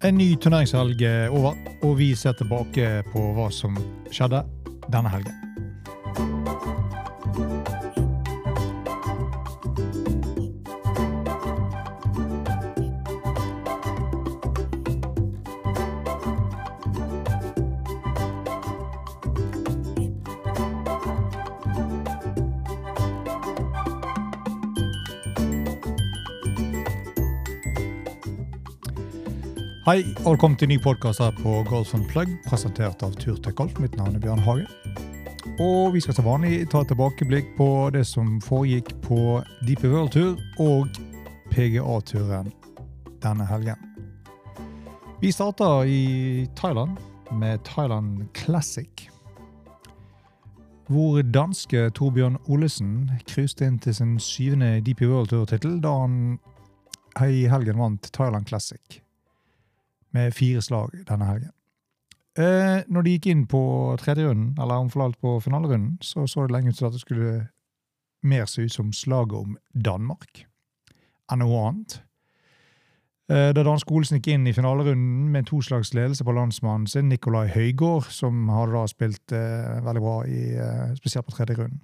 En ny turneringshelg er over, og vi ser tilbake på hva som skjedde denne helgen. Hei, og velkommen til ny podkast her på Golf Plug, presentert av Turtek Golf. Mitt navn er Bjørn Hage. Og vi skal som vanlig ta et tilbakeblikk på det som foregikk på Deep World Tour og PGA-turen denne helgen. Vi starter i Thailand med Thailand Classic. Hvor danske Torbjørn Olesen cruiset inn til sin syvende DP World Tour-tittel da han i helgen vant Thailand Classic med fire slag denne helgen. Eh, når de gikk inn på tredje runden, eller omforlalt på finalerunden, så så det lenge ut til at det skulle mer se ut som slaget om Danmark enn noe annet. Eh, da danske Olsen gikk inn i finalerunden med to slags ledelse på landsmannen sin, Nikolai Høygård, som hadde da spilt eh, veldig bra, i, eh, spesielt på tredje runden.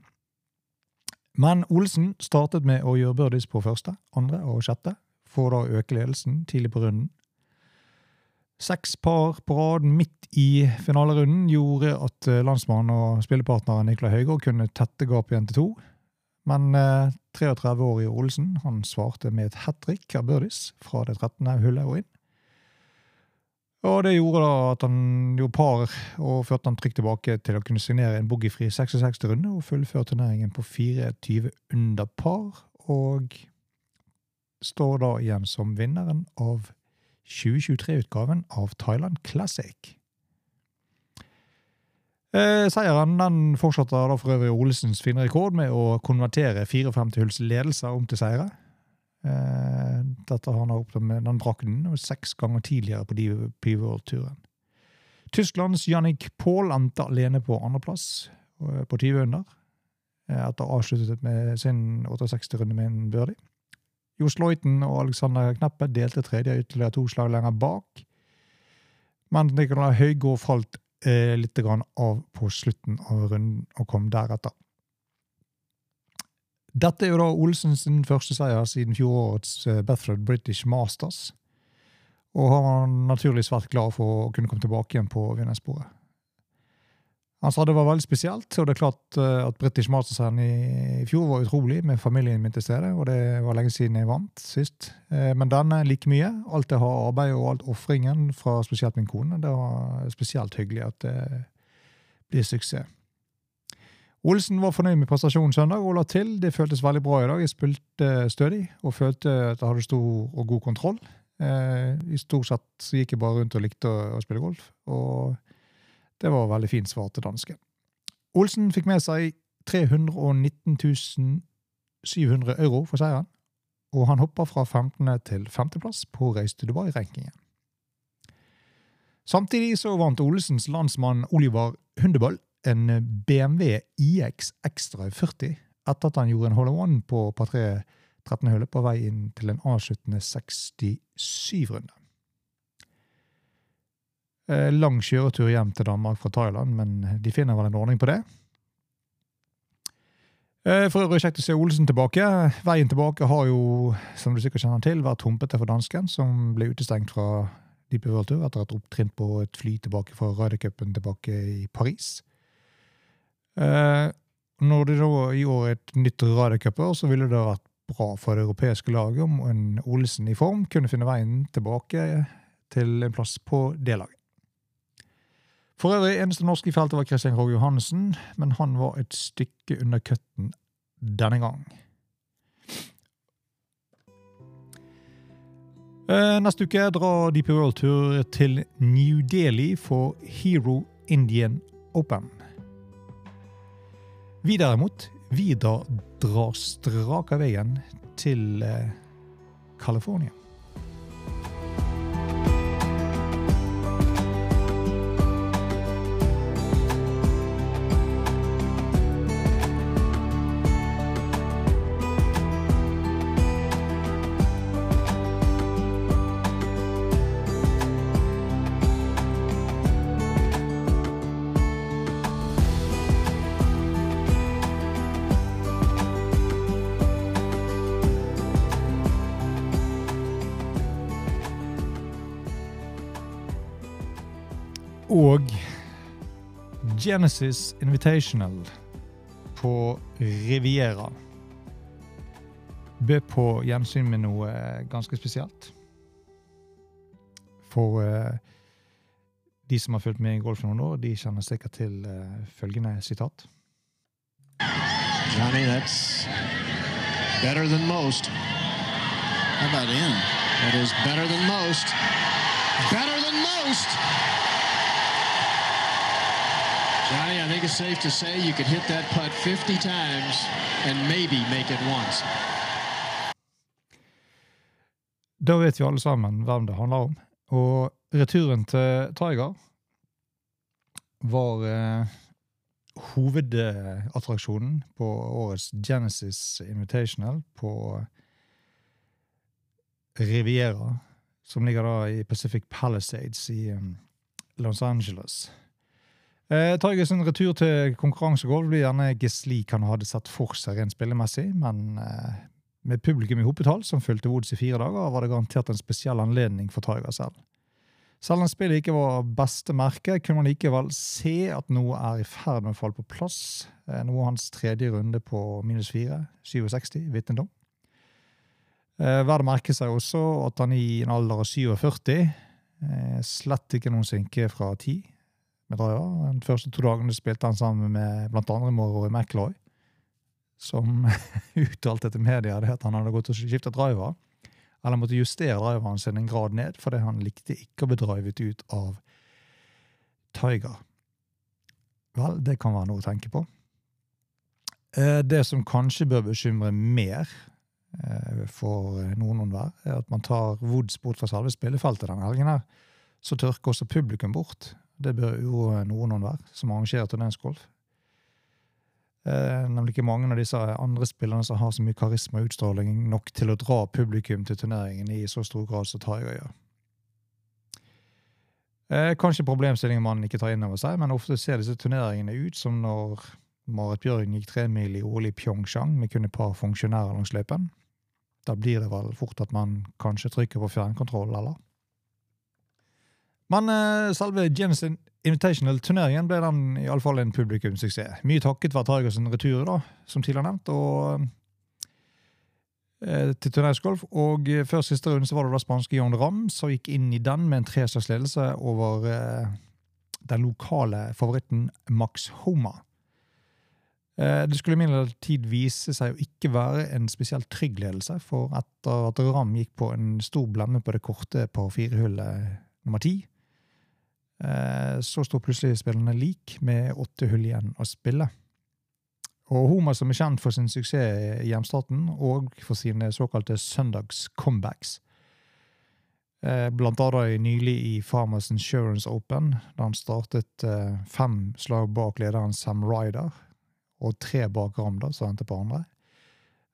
Men Olsen startet med å gjøre birdies på første, andre og sjette, for da å øke ledelsen tidlig på runden. Seks par på rad midt i finalerunden gjorde at eh, landsmannen og spillepartneren Nikolai Høygård kunne tette gapet igjen til to. Men eh, 33-årige Olsen han svarte med et hat trick av birdies fra det 13. hullet og inn. Og Det gjorde da at han gjorde par og førte han trygt tilbake til å kunne signere en boogiefri 66-runde og fullføre turneringen på 24 under par, og står da igjen som vinneren av 2023-utgaven av Thailand Classic. Eh, seieren den fortsatte da for øvrig Olesens fine rekord med å konvertere 54 hulls ledelser om til seire. Eh, dette har han oppnådd med den drakten seks ganger tidligere på DP World-turen. Tysklands Jannik Paul endte alene på andreplass eh, på 20 under, etter å ha avsluttet med sin 68-runde med en birdie. Jo Sloiten og Alexander Kneppe delte tredje ytterligere to slag lenger bak. Men Nicolai Høygård falt eh, litt av på slutten av runden og kom deretter. Dette er jo da Olsens første seier siden fjorårets eh, Bethford British Masters. Og han var naturlig svært glad for å kunne komme tilbake igjen på vinnersporet. Han sa det var veldig spesielt, og det er klart eh, at British Masters i fjor var utrolig, med familien min til stede, og det var lenge siden jeg vant sist. Eh, men denne like mye. Alt det har arbeid og alt ofringen fra spesielt min kone. Det var spesielt hyggelig at det blir suksess. Olsen var fornøyd med prestasjonen søndag og la til. Det føltes veldig bra i dag. Jeg spilte stødig og følte at jeg hadde stor og god kontroll. Eh, I stort sett gikk jeg bare rundt og likte å spille golf. og det var et veldig fint svar til dansken. Olsen fikk med seg 319 700 euro for seieren, og han hoppa fra 15. til 5.-plass på Race to Dubai-rankingen. Samtidig så vant Olsens landsmann Oliver Hundeball en BMW IX Extra 40 etter at han gjorde en hole-one på par 3 13. hullet på vei inn til en avsluttende 67-runde. Eh, lang kjøretur hjem til Danmark fra Thailand, men de finner vel en ordning på det. Eh, for øvrig kjekt å se Olsen tilbake. Veien tilbake har jo, som du sikkert kjenner til, vært humpete for dansken, som ble utestengt fra Deep World Tour etter et opptrinn på et fly tilbake fra Rydercupen tilbake i Paris. Eh, når det da i år er et nytt Rydercuper, Cup, så ville det vært bra for det europeiske laget om en Olsen i form kunne finne veien tilbake til en plass på det laget. For øvrig, eneste norske i feltet var Christian Krogh Johansen, men han var et stykke under cutten denne gang. Eh, neste uke drar DP World Tour til New Delhi for Hero Indian Open. Vi derimot, vi drar, drar strak av veien til eh, California. Og Genesis Invitational på Riviera bød på gjensyn med noe ganske spesielt. For uh, de som har fulgt med i golf noen år, de kjenner sikkert til uh, følgende sitat. Johnny, that's better than most. How about him? That is better than most. Better than most! Johnny, I think it's safe to say you could hit that putt 50 times and maybe make it once. Da vet vi alle sammen hvem det handler om. Og returen til Tiger var eh, hovedattraksjonen på årets Genesis Invitational på Riviera, som ligger da i Pacific Palisades i um, Los Angeles. Eh, Tigers retur til konkurransegolf blir gjerne ikke slik han hadde sett for seg rent spillemessig, men eh, med publikum i hopetall som fulgte Woods i fire dager, var det garantert en spesiell anledning for Tiger selv. Selv om spillet ikke var beste merke, kunne man likevel se at noe er i ferd med å falle på plass. Eh, noe hans tredje runde på minus fire, 67, vitnet om. Eh, Verdt å merke seg også at han i en alder av 47 eh, slett ikke noen synke fra med driver. De første to dagene spilte han sammen med andre Moroy McLoy, som uttalte til media at han hadde gått og skiftet driver. Eller måtte justere driveren sin en grad ned, fordi han likte ikke å bli drivet ut av Tiger. Vel, det kan være noe å tenke på. Eh, Det som kanskje bør bekymre mer eh, for noen og hver, er at man tar Woods bort fra selve spillefeltet denne helgen. her, Så tørker også publikum bort. Det bør uroe noen og enhver som arrangerer turneringsgolf. Eh, nemlig ikke mange av disse andre spillerne som har så mye karisma og utstråling nok til å dra publikum til turneringen i så stor grad som Tiger gjør. Eh, kanskje problemstillingen man ikke tar inn over seg, men ofte ser disse turneringene ut som når Marit Bjørgen gikk tremil i OL i Pyeongchang med kun et par funksjonærer langs løypen. Da blir det vel fort at man kanskje trykker på fjernkontroll, eller? Men uh, selve James Invitational-turneringen ble den i alle fall en publikumssuksess. Mye takket være Tigers retur, da, som tidligere nevnt, og uh, til turneringsgolf. Og uh, før siste runde så var det da spanske John Ramm som gikk inn i den med en treslagsledelse over den lokale favoritten Max Homa. Det skulle imidlertid vise seg å ikke være en spesielt trygg ledelse, for etter at Ram gikk på en stor blemme på det korte par fire-hullet nummer ti, så sto plutselig spillerne lik med åtte hull igjen å spille. Og Homa, som er kjent for sin suksess i hjemstaten og for sine såkalte søndags-comebacks, eh, blant annet nylig i Farmers Insurance Open, da han startet eh, fem slag bak lederen Sam Ryder, og tre bak Ramda, som endte på andre.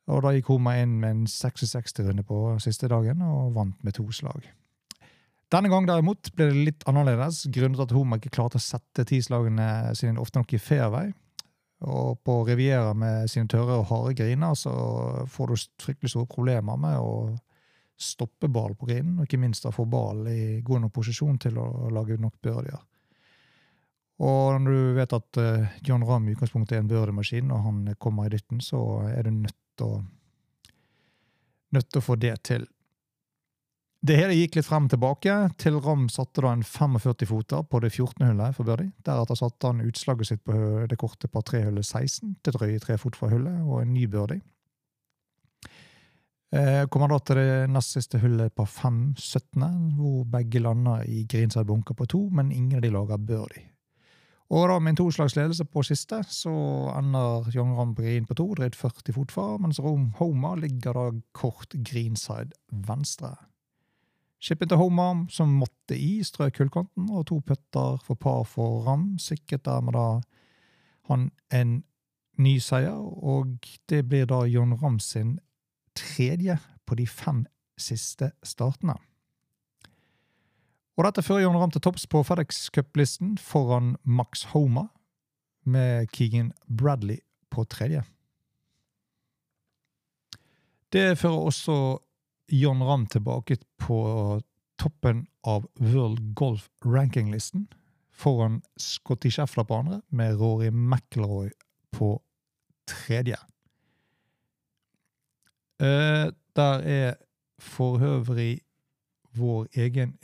Og da gikk Homa inn med en 66-runde på siste dagen og vant med to slag. Denne gang derimot ble det litt annerledes, grunnet at Homa ikke klarte å sette tislagene sine ofte nok i fairway. Og på Riviera med sine tørre og harde griner så får du fryktelig store problemer med å stoppe ball på grinen, og ikke minst å få ball i god nok posisjon til å lage nok birdier. Og når du vet at eh, John Ramm i utgangspunktet er en birdiemaskin, og han kommer i dytten, så er du nødt til å nødt til å få det til. Det hele gikk litt frem og tilbake, til Ram satte da en 45-foter på det 14. hullet for birdie. Deretter satte han utslaget sitt på det korte par 3-hullet 16 til drøye tre fot fra hullet, og en ny birdie. Eh, kommer da til det nest siste hullet på 5-17, hvor begge lander i greenside bunker på to, men ingen av de lager birdie. Og da med en toslags ledelse på siste, så ender Young Ram på green på to, dreid 40 fot fra, mens Rom Homer ligger da kort greenside venstre. Skippen til Homer, som måtte i, strøk hullkanten, og to putter for par for Ram, sikret dermed da han en ny seier, og det blir da John Ram sin tredje på de fem siste startene. Og dette fører John Ram til topps på FedEx Cup-listen foran Max Homer, med Keegan Bradley på tredje. Det fører også John Ramm tilbake på toppen av World Golf Ranking-listen foran Scotty Scheffler på andre, med Rory McIlroy på tredje. Eh, der er for øvrig vår egen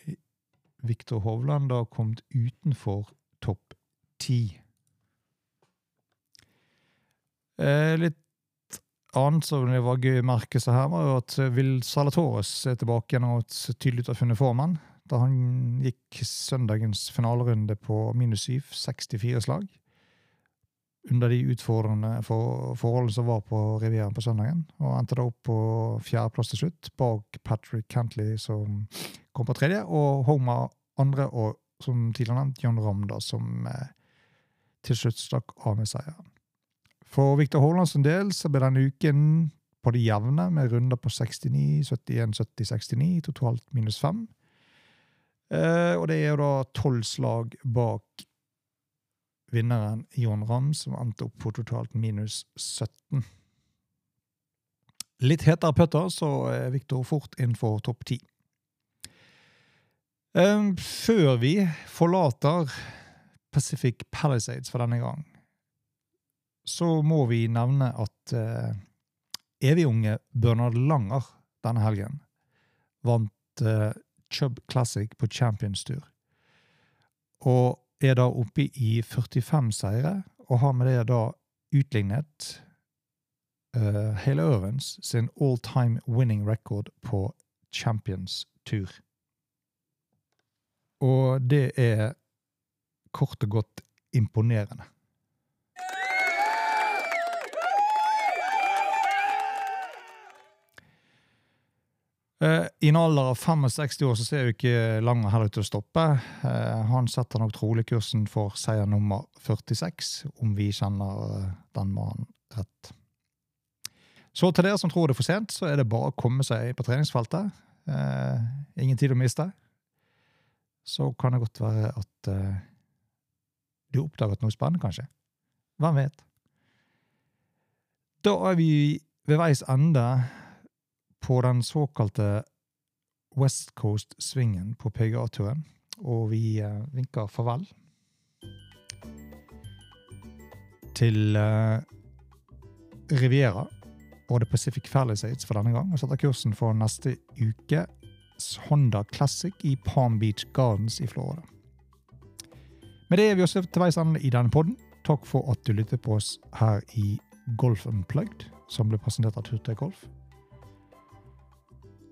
Viktor Hovland da kommet utenfor topp ti. Eh, litt annet som det var gøy å merke seg her, var jo at Will Salatores er tilbake igjen og tydelig ut har funnet formen. Da han gikk søndagens finalerunde på minus 7, 64 slag. Under de utfordrende for, forholdene som var på Rivieren på søndagen. Og endte da opp på fjerdeplass til slutt, bak Patrick Cantley, som kom på tredje, og Homa andre, og som tidligere nevnt, John Ramda, som eh, til slutt stakk av med seieren. For Viktor Hovlands del så ble denne uken på det jevne, med runder på 69, 71, 70, 69, totalt minus 5. Eh, og det er jo da tolv slag bak vinneren Jon Ramm, som endte opp på totalt minus 17. Litt hetere putter, så er Viktor fort innenfor topp 10. Um, før vi forlater Pacific Palisades for denne gang, så må vi nevne at eh, evig-unge Bernard Langer denne helgen vant eh, Chubb Classic på Champions-tur. Og er da oppe i 45 seire, og har med det da utlignet uh, Hale Irvins sin all time winning record på Champions-tur. Og det er kort og godt imponerende. I en alder av 65 år så ser jo ikke Langer heller ut til å stoppe. Eh, han setter nok trolig kursen for seier nummer 46, om vi kjenner eh, den mannen rett. Så til dere som tror det er for sent, så er det bare å komme seg på treningsfeltet. Eh, ingen tid å miste. Så kan det godt være at eh, du oppdaget noe spennende, kanskje. Hvem vet? Da er vi ved veis ende på den såkalte West Coast-svingen på PGA-turen, og vi eh, vinker farvel til eh, Riviera og The Pacific Palisades for denne gang, og setter kursen for neste ukes Honda Classic i Palm Beach Gardens i Florida. Med det er vi også til veis ende i denne podden. Takk for at du lyttet på oss her i Golf Unplugged, som ble presentert av Turtøy Golf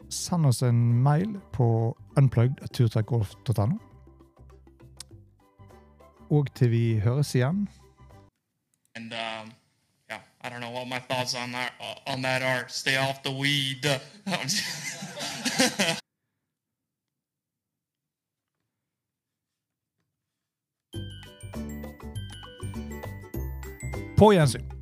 send oss en mail på unplugged.turtrekkgolf.no. Og til vi høres igjen. And um, yeah, I don't know what my thoughts on that on that are. Stay off the weed. På gjensyn.